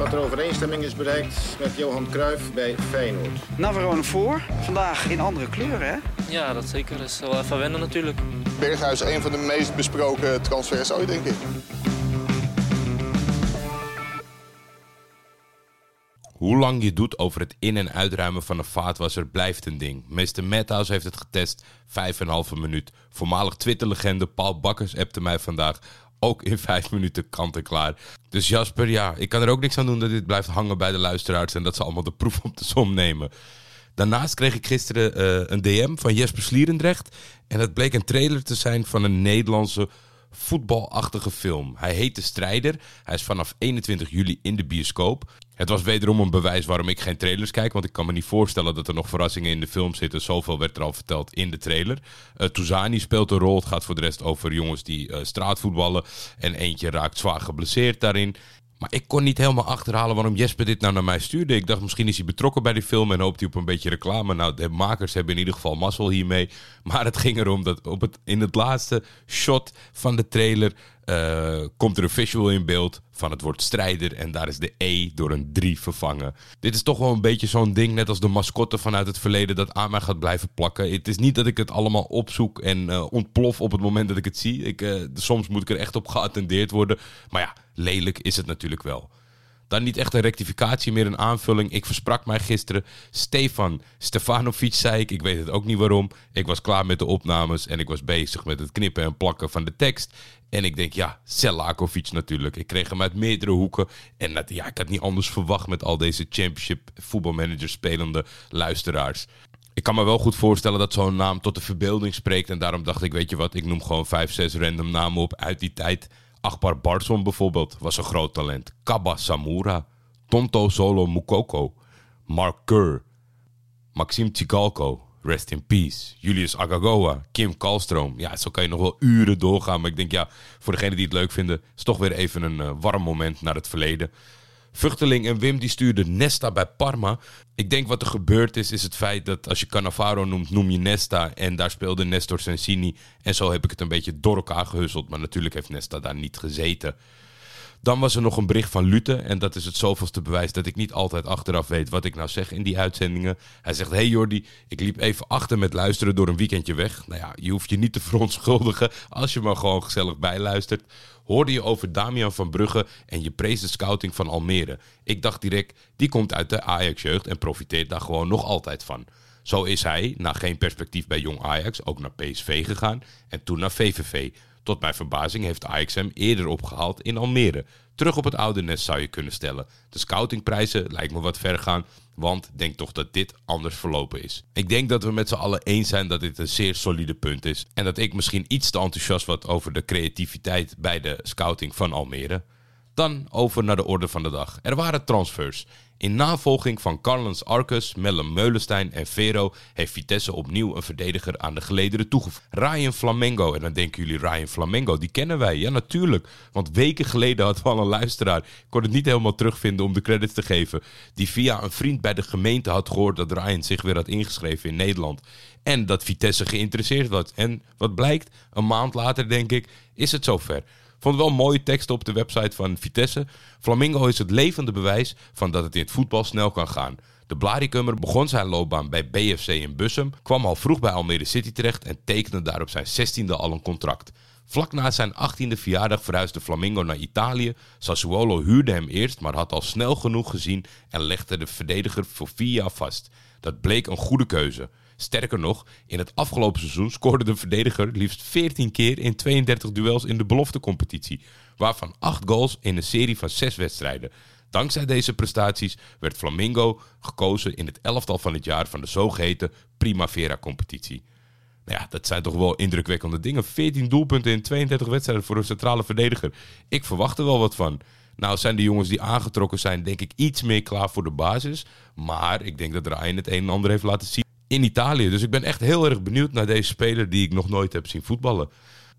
dat er overeenstemming is bereikt met Johan Cruijff bij Feyenoord. Navarone voor. Vandaag in andere kleuren, hè? Ja, dat zeker. Dat is wel even wennen natuurlijk. Berghuis een van de meest besproken transfers ooit, denk ik. Hoe lang je doet over het in- en uitruimen van een vaatwasser blijft een ding. Mr. Madhouse heeft het getest, 5,5 minuut. Voormalig Twitter-legende Paul Bakkers appte mij vandaag ook in 5 minuten kant en klaar. Dus Jasper, ja, ik kan er ook niks aan doen dat dit blijft hangen bij de luisteraars... en dat ze allemaal de proef op de som nemen. Daarnaast kreeg ik gisteren eh, een DM van Jesper Slierendrecht. En dat bleek een trailer te zijn van een Nederlandse voetbalachtige film. Hij heet De Strijder. Hij is vanaf 21 juli in de bioscoop. Het was wederom een bewijs waarom ik geen trailers kijk. Want ik kan me niet voorstellen dat er nog verrassingen in de film zitten. Zoveel werd er al verteld in de trailer. Uh, speelt een rol. Het gaat voor de rest over jongens die uh, straatvoetballen. En eentje raakt zwaar geblesseerd daarin. Maar ik kon niet helemaal achterhalen waarom Jesper dit nou naar mij stuurde. Ik dacht misschien is hij betrokken bij die film en hoopt hij op een beetje reclame. Nou, de makers hebben in ieder geval mazzel hiermee. Maar het ging erom dat op het, in het laatste shot van de trailer uh, komt er een visual in beeld van het woord strijder. En daar is de E door een 3 vervangen. Dit is toch wel een beetje zo'n ding, net als de mascotte vanuit het verleden, dat aan mij gaat blijven plakken. Het is niet dat ik het allemaal opzoek en uh, ontplof op het moment dat ik het zie. Ik, uh, soms moet ik er echt op geattendeerd worden. Maar ja, lelijk is het natuurlijk wel. Dan niet echt een rectificatie, meer een aanvulling. Ik versprak mij gisteren. Stefan Stefanovic zei ik. Ik weet het ook niet waarom. Ik was klaar met de opnames en ik was bezig met het knippen en plakken van de tekst. En ik denk, ja, Selakovic natuurlijk. Ik kreeg hem uit meerdere hoeken. En dat, ja, ik had niet anders verwacht met al deze championship voetbalmanagers spelende luisteraars. Ik kan me wel goed voorstellen dat zo'n naam tot de verbeelding spreekt. En daarom dacht ik, weet je wat, ik noem gewoon vijf, zes random namen op uit die tijd. Akbar Barson bijvoorbeeld was een groot talent. Kaba Samura, Tonto Solo Mukoko, Mark Kerr, Maxim Tsigalko, rest in peace, Julius Agagoa, Kim Kalstroom. Ja, zo kan je nog wel uren doorgaan. Maar ik denk, ja, voor degenen die het leuk vinden, is toch weer even een uh, warm moment naar het verleden. Vuchteling en Wim die stuurden Nesta bij Parma. Ik denk wat er gebeurd is, is het feit dat als je Cannavaro noemt, noem je Nesta. En daar speelde Nestor Sensini. En zo heb ik het een beetje door elkaar gehusseld. Maar natuurlijk heeft Nesta daar niet gezeten. Dan was er nog een bericht van Lute. En dat is het zoveelste bewijs dat ik niet altijd achteraf weet wat ik nou zeg in die uitzendingen. Hij zegt, hey Jordi, ik liep even achter met luisteren door een weekendje weg. Nou ja, je hoeft je niet te verontschuldigen als je maar gewoon gezellig bijluistert. Hoorde je over Damian van Brugge en je prees de scouting van Almere. Ik dacht direct, die komt uit de Ajax-jeugd en profiteert daar gewoon nog altijd van. Zo is hij, na geen perspectief bij Jong Ajax, ook naar PSV gegaan en toen naar VVV. Tot mijn verbazing heeft Ajax hem eerder opgehaald in Almere. Terug op het oude nest zou je kunnen stellen. De scoutingprijzen lijkt me wat ver gaan, want denk toch dat dit anders verlopen is. Ik denk dat we met z'n allen eens zijn dat dit een zeer solide punt is. En dat ik misschien iets te enthousiast was over de creativiteit bij de scouting van Almere. Dan over naar de orde van de dag. Er waren transfers. In navolging van Carlens Arcus, Mellem Meulenstein en Vero heeft Vitesse opnieuw een verdediger aan de gelederen toegevoegd. Ryan Flamengo. En dan denken jullie, Ryan Flamengo, die kennen wij. Ja, natuurlijk. Want weken geleden hadden we al een luisteraar. Ik kon het niet helemaal terugvinden om de credits te geven. Die via een vriend bij de gemeente had gehoord dat Ryan zich weer had ingeschreven in Nederland. En dat Vitesse geïnteresseerd was. En wat blijkt, een maand later denk ik, is het zover. Vond wel mooie teksten op de website van Vitesse. Flamingo is het levende bewijs van dat het in het voetbal snel kan gaan. De Blaricummer begon zijn loopbaan bij BFC in Bussum, kwam al vroeg bij Almere City terecht en tekende daar op zijn 16e al een contract. Vlak na zijn 18e verjaardag verhuisde Flamingo naar Italië. Sassuolo huurde hem eerst, maar had al snel genoeg gezien en legde de verdediger voor vier jaar vast. Dat bleek een goede keuze. Sterker nog, in het afgelopen seizoen scoorde de verdediger liefst 14 keer in 32 duels in de beloftecompetitie, waarvan 8 goals in een serie van 6 wedstrijden. Dankzij deze prestaties werd Flamingo gekozen in het elftal van het jaar van de zogeheten Primavera-competitie. Nou ja, dat zijn toch wel indrukwekkende dingen. 14 doelpunten in 32 wedstrijden voor een centrale verdediger. Ik verwacht er wel wat van. Nou zijn de jongens die aangetrokken zijn, denk ik, iets meer klaar voor de basis. Maar ik denk dat Ryan het een en ander heeft laten zien. In Italië. Dus ik ben echt heel erg benieuwd naar deze speler die ik nog nooit heb zien voetballen.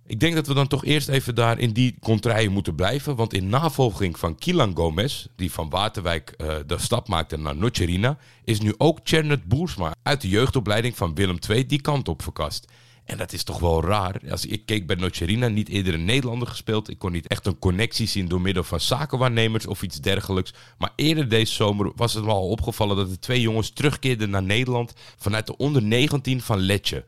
Ik denk dat we dan toch eerst even daar in die contraien moeten blijven. Want in navolging van Kilan Gomez, die van Waterwijk eh, de stap maakte naar Nocerina, is nu ook Chernet Boersma uit de jeugdopleiding van Willem II die kant op verkast. En dat is toch wel raar. Als ik keek bij Nocerina, niet eerder een Nederlander gespeeld. Ik kon niet echt een connectie zien door middel van zakenwaarnemers of iets dergelijks. Maar eerder deze zomer was het me al opgevallen dat de twee jongens terugkeerden naar Nederland vanuit de onder 19 van Letje.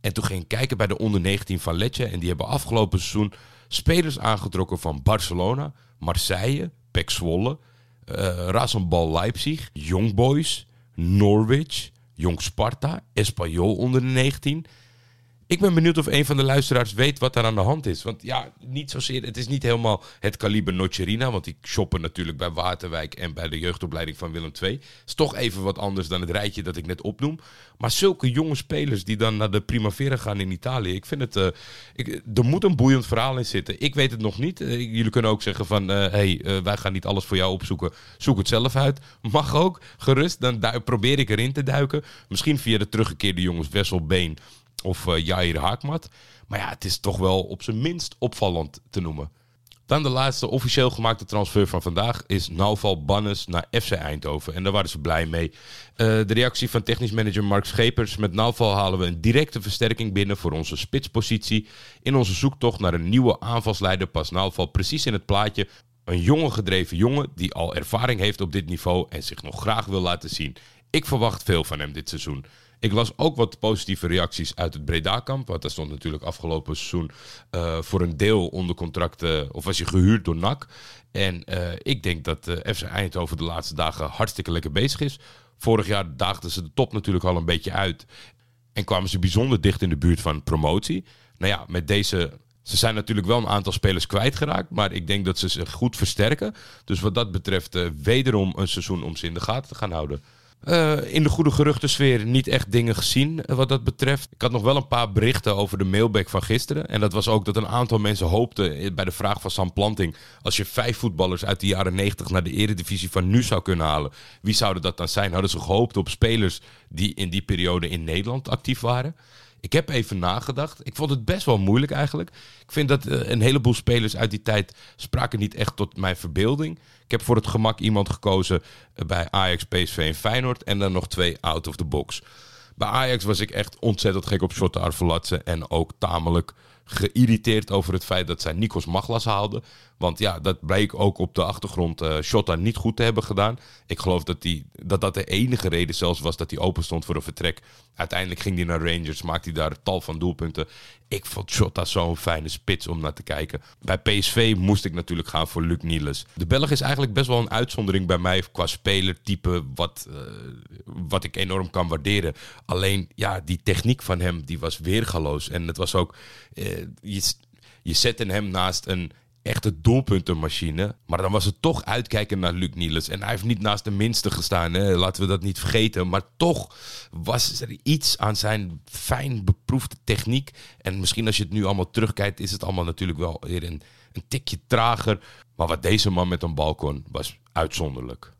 En toen ging ik kijken bij de onder 19 van Letje. En die hebben afgelopen seizoen spelers aangetrokken van Barcelona, Marseille, Pek Zwolle, uh, Leipzig, Young Boys, Norwich, Jong Sparta, Espanyol onder de 19. Ik ben benieuwd of een van de luisteraars weet wat daar aan de hand is. Want ja, niet zozeer. Het is niet helemaal het kaliber Nocerina. Want die shoppen natuurlijk bij Waterwijk en bij de jeugdopleiding van Willem II. Is toch even wat anders dan het rijtje dat ik net opnoem. Maar zulke jonge spelers die dan naar de Primavera gaan in Italië. Ik vind het. Uh, ik, er moet een boeiend verhaal in zitten. Ik weet het nog niet. Uh, jullie kunnen ook zeggen van. Uh, hey, wij gaan niet alles voor jou opzoeken. Zoek het zelf uit. Mag ook. Gerust. Dan probeer ik erin te duiken. Misschien via de teruggekeerde jongens Wessel Been of uh, Jair Haakmat. Maar ja, het is toch wel op zijn minst opvallend te noemen. Dan de laatste officieel gemaakte transfer van vandaag is Nauval Bannes naar FC Eindhoven. En daar waren ze blij mee. Uh, de reactie van technisch manager Mark Schepers. Met Nauval halen we een directe versterking binnen voor onze spitspositie. In onze zoektocht naar een nieuwe aanvalsleider past Nauval precies in het plaatje. Een jonge gedreven jongen die al ervaring heeft op dit niveau en zich nog graag wil laten zien. Ik verwacht veel van hem dit seizoen. Ik las ook wat positieve reacties uit het Breda-kamp. Want daar stond natuurlijk afgelopen seizoen uh, voor een deel onder contract. Of was je gehuurd door NAC. En uh, ik denk dat FC Eindhoven de laatste dagen hartstikke lekker bezig is. Vorig jaar daagden ze de top natuurlijk al een beetje uit. En kwamen ze bijzonder dicht in de buurt van promotie. Nou ja, met deze ze zijn natuurlijk wel een aantal spelers kwijtgeraakt, maar ik denk dat ze zich goed versterken. Dus wat dat betreft, wederom een seizoen om ze in de gaten te gaan houden. Uh, in de goede geruchtensfeer niet echt dingen gezien uh, wat dat betreft. Ik had nog wel een paar berichten over de mailback van gisteren. En dat was ook dat een aantal mensen hoopten bij de vraag van Sam Planting... als je vijf voetballers uit de jaren 90 naar de eredivisie van nu zou kunnen halen... wie zouden dat dan zijn? Hadden ze gehoopt op spelers die in die periode in Nederland actief waren... Ik heb even nagedacht. Ik vond het best wel moeilijk eigenlijk. Ik vind dat uh, een heleboel spelers uit die tijd spraken niet echt tot mijn verbeelding. Ik heb voor het gemak iemand gekozen uh, bij Ajax, PSV en Feyenoord. En dan nog twee out of the box. Bij Ajax was ik echt ontzettend gek op Shota Arvelatse. En ook tamelijk geïrriteerd over het feit dat zij Nikos Maglas haalden. Want ja, dat bleek ook op de achtergrond uh, Shota niet goed te hebben gedaan. Ik geloof dat, die, dat dat de enige reden zelfs was dat hij open stond voor een vertrek. Uiteindelijk ging hij naar Rangers, maakte hij daar tal van doelpunten. Ik vond Shota zo'n fijne spits om naar te kijken. Bij PSV moest ik natuurlijk gaan voor Luc Niels. De Belg is eigenlijk best wel een uitzondering bij mij qua spelertype, wat, uh, wat ik enorm kan waarderen. Alleen, ja, die techniek van hem, die was weergaloos. En het was ook, uh, je, je zette hem naast een echte doelpuntenmachine. Maar dan was het toch uitkijken naar Luc Niels. En hij heeft niet naast de minste gestaan, hè? laten we dat niet vergeten. Maar toch was er iets aan zijn fijn beproefde techniek. En misschien als je het nu allemaal terugkijkt, is het allemaal natuurlijk wel weer een, een tikje trager. Maar wat deze man met een bal kon, was uitzonderlijk.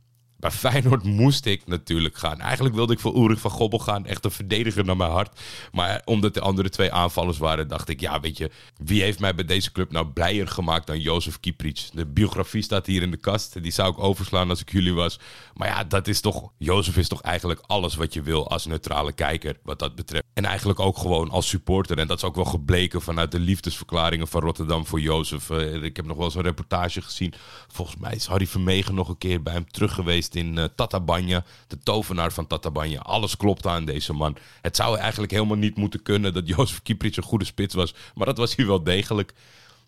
Bij Feyenoord moest ik natuurlijk gaan. Eigenlijk wilde ik voor Ulrich van Gobbel gaan. Echt een verdediger naar mijn hart. Maar omdat de andere twee aanvallers waren, dacht ik... Ja, weet je, wie heeft mij bij deze club nou blijer gemaakt dan Jozef Kieprits? De biografie staat hier in de kast. Die zou ik overslaan als ik jullie was. Maar ja, dat is toch... Jozef is toch eigenlijk alles wat je wil als neutrale kijker, wat dat betreft. En eigenlijk ook gewoon als supporter. En dat is ook wel gebleken vanuit de liefdesverklaringen van Rotterdam voor Jozef. Uh, ik heb nog wel eens een reportage gezien. Volgens mij is Harry Vermegen nog een keer bij hem terug geweest in uh, Tatabanya. De tovenaar van Tatabanya. Alles klopt aan deze man. Het zou eigenlijk helemaal niet moeten kunnen dat Jozef Kieprits een goede spits was. Maar dat was hij wel degelijk.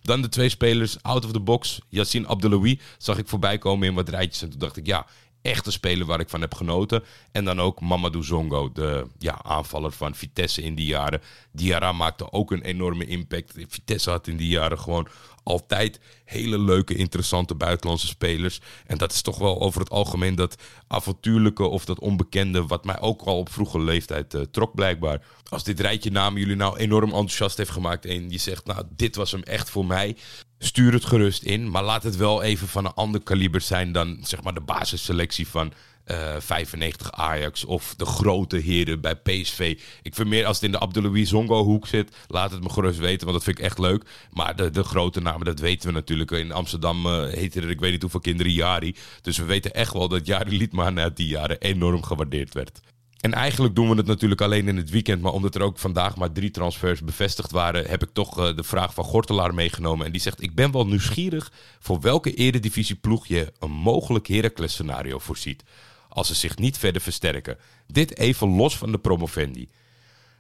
Dan de twee spelers out of the box. Yassine Abdeloui zag ik voorbij komen in wat rijtjes. En toen dacht ik, ja, echte speler waar ik van heb genoten. En dan ook Mamadou Zongo, de ja, aanvaller van Vitesse in die jaren. Diarra maakte ook een enorme impact. Vitesse had in die jaren gewoon altijd hele leuke, interessante buitenlandse spelers. En dat is toch wel over het algemeen dat avontuurlijke of dat onbekende, wat mij ook al op vroege leeftijd uh, trok blijkbaar. Als dit rijtje namen jullie nou enorm enthousiast heeft gemaakt en je zegt, nou, dit was hem echt voor mij. Stuur het gerust in, maar laat het wel even van een ander kaliber zijn dan zeg maar de basisselectie van eh 95 Ajax of de grote heren bij PSV. Ik vind meer als het in de Abdelouis Zongo hoek zit, laat het me gerust weten, want dat vind ik echt leuk. Maar de, de grote namen, dat weten we natuurlijk. In Amsterdam uh, heette er, ik weet niet hoeveel kinderen, Jari. Dus we weten echt wel dat Jari Liedman uit die jaren enorm gewaardeerd werd. En eigenlijk doen we het natuurlijk alleen in het weekend. Maar omdat er ook vandaag maar drie transfers bevestigd waren, heb ik toch uh, de vraag van Gortelaar meegenomen. En die zegt: Ik ben wel nieuwsgierig voor welke eredivisieploeg je een mogelijk Heracles scenario voorziet. Als ze zich niet verder versterken. Dit even los van de promovendi.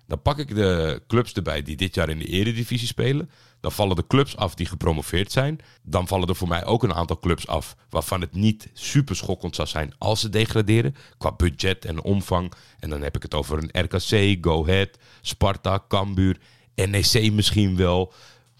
Dan pak ik de clubs erbij die dit jaar in de eredivisie spelen. Dan vallen de clubs af die gepromoveerd zijn. Dan vallen er voor mij ook een aantal clubs af waarvan het niet super schokkend zou zijn als ze degraderen. Qua budget en omvang. En dan heb ik het over een RKC, Go Ahead, Sparta, Cambuur, NEC misschien wel.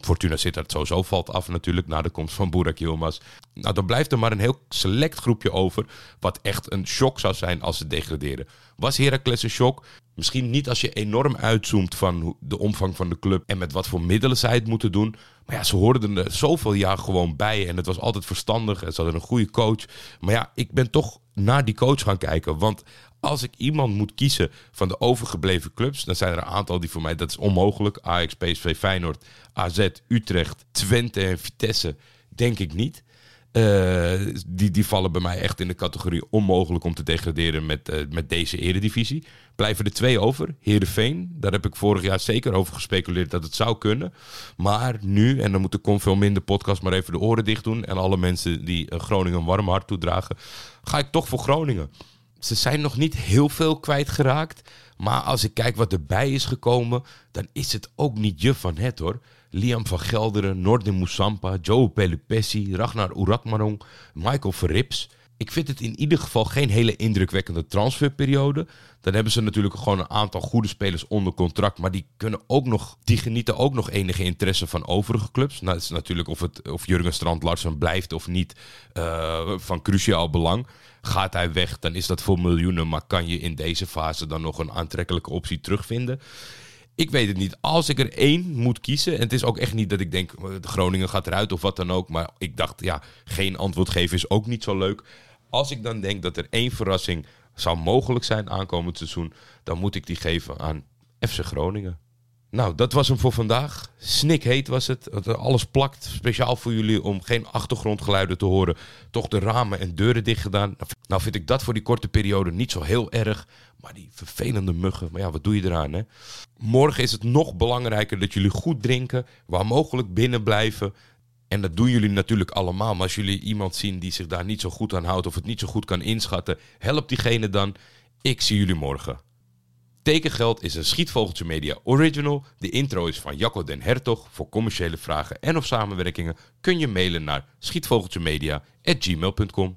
Fortuna Sittard sowieso valt af natuurlijk na de komst van Burak Yilmaz. Nou, dan blijft er maar een heel select groepje over wat echt een shock zou zijn als ze degraderen. Was Heracles een shock? Misschien niet als je enorm uitzoomt van de omvang van de club en met wat voor middelen zij het moeten doen. Maar ja, ze hoorden er zoveel jaar gewoon bij en het was altijd verstandig en ze hadden een goede coach. Maar ja, ik ben toch naar die coach gaan kijken, want als ik iemand moet kiezen van de overgebleven clubs, dan zijn er een aantal die voor mij, dat is onmogelijk. Ajax, PSV, Feyenoord, AZ, Utrecht, Twente en Vitesse, denk ik niet. Uh, die, die vallen bij mij echt in de categorie onmogelijk om te degraderen met, uh, met deze eredivisie. Blijven er twee over. Heerenveen, daar heb ik vorig jaar zeker over gespeculeerd dat het zou kunnen. Maar nu, en dan moet ik veel minder podcast maar even de oren dicht doen... en alle mensen die uh, Groningen een warm hart toedragen... ga ik toch voor Groningen. Ze zijn nog niet heel veel kwijtgeraakt. Maar als ik kijk wat erbij is gekomen, dan is het ook niet je van het hoor. Liam van Gelderen, Nordin Moussampa, Joe Pelupessi, Ragnar Uratmarong, Michael Verrips. Ik vind het in ieder geval geen hele indrukwekkende transferperiode. Dan hebben ze natuurlijk gewoon een aantal goede spelers onder contract. Maar die, kunnen ook nog, die genieten ook nog enige interesse van overige clubs. Nou, het is natuurlijk of, het, of Jurgen Strand Larsen blijft of niet uh, van cruciaal belang. Gaat hij weg, dan is dat voor miljoenen. Maar kan je in deze fase dan nog een aantrekkelijke optie terugvinden? Ik weet het niet. Als ik er één moet kiezen. En het is ook echt niet dat ik denk. De Groningen gaat eruit of wat dan ook. Maar ik dacht, ja, geen antwoord geven is ook niet zo leuk. Als ik dan denk dat er één verrassing zou mogelijk zijn aankomend seizoen. Dan moet ik die geven aan FC Groningen. Nou, dat was hem voor vandaag. Snikheet was het. Alles plakt. Speciaal voor jullie om geen achtergrondgeluiden te horen. Toch de ramen en deuren dicht gedaan. Nou vind ik dat voor die korte periode niet zo heel erg. Maar die vervelende muggen, maar ja, wat doe je eraan hè? Morgen is het nog belangrijker dat jullie goed drinken. Waar mogelijk binnen blijven. En dat doen jullie natuurlijk allemaal. Maar als jullie iemand zien die zich daar niet zo goed aan houdt. Of het niet zo goed kan inschatten. Help diegene dan. Ik zie jullie morgen. Tekengeld is een Schietvogeltje Media original. De intro is van Jacco den Hertog. Voor commerciële vragen en of samenwerkingen kun je mailen naar schietvogeltjemedia.gmail.com.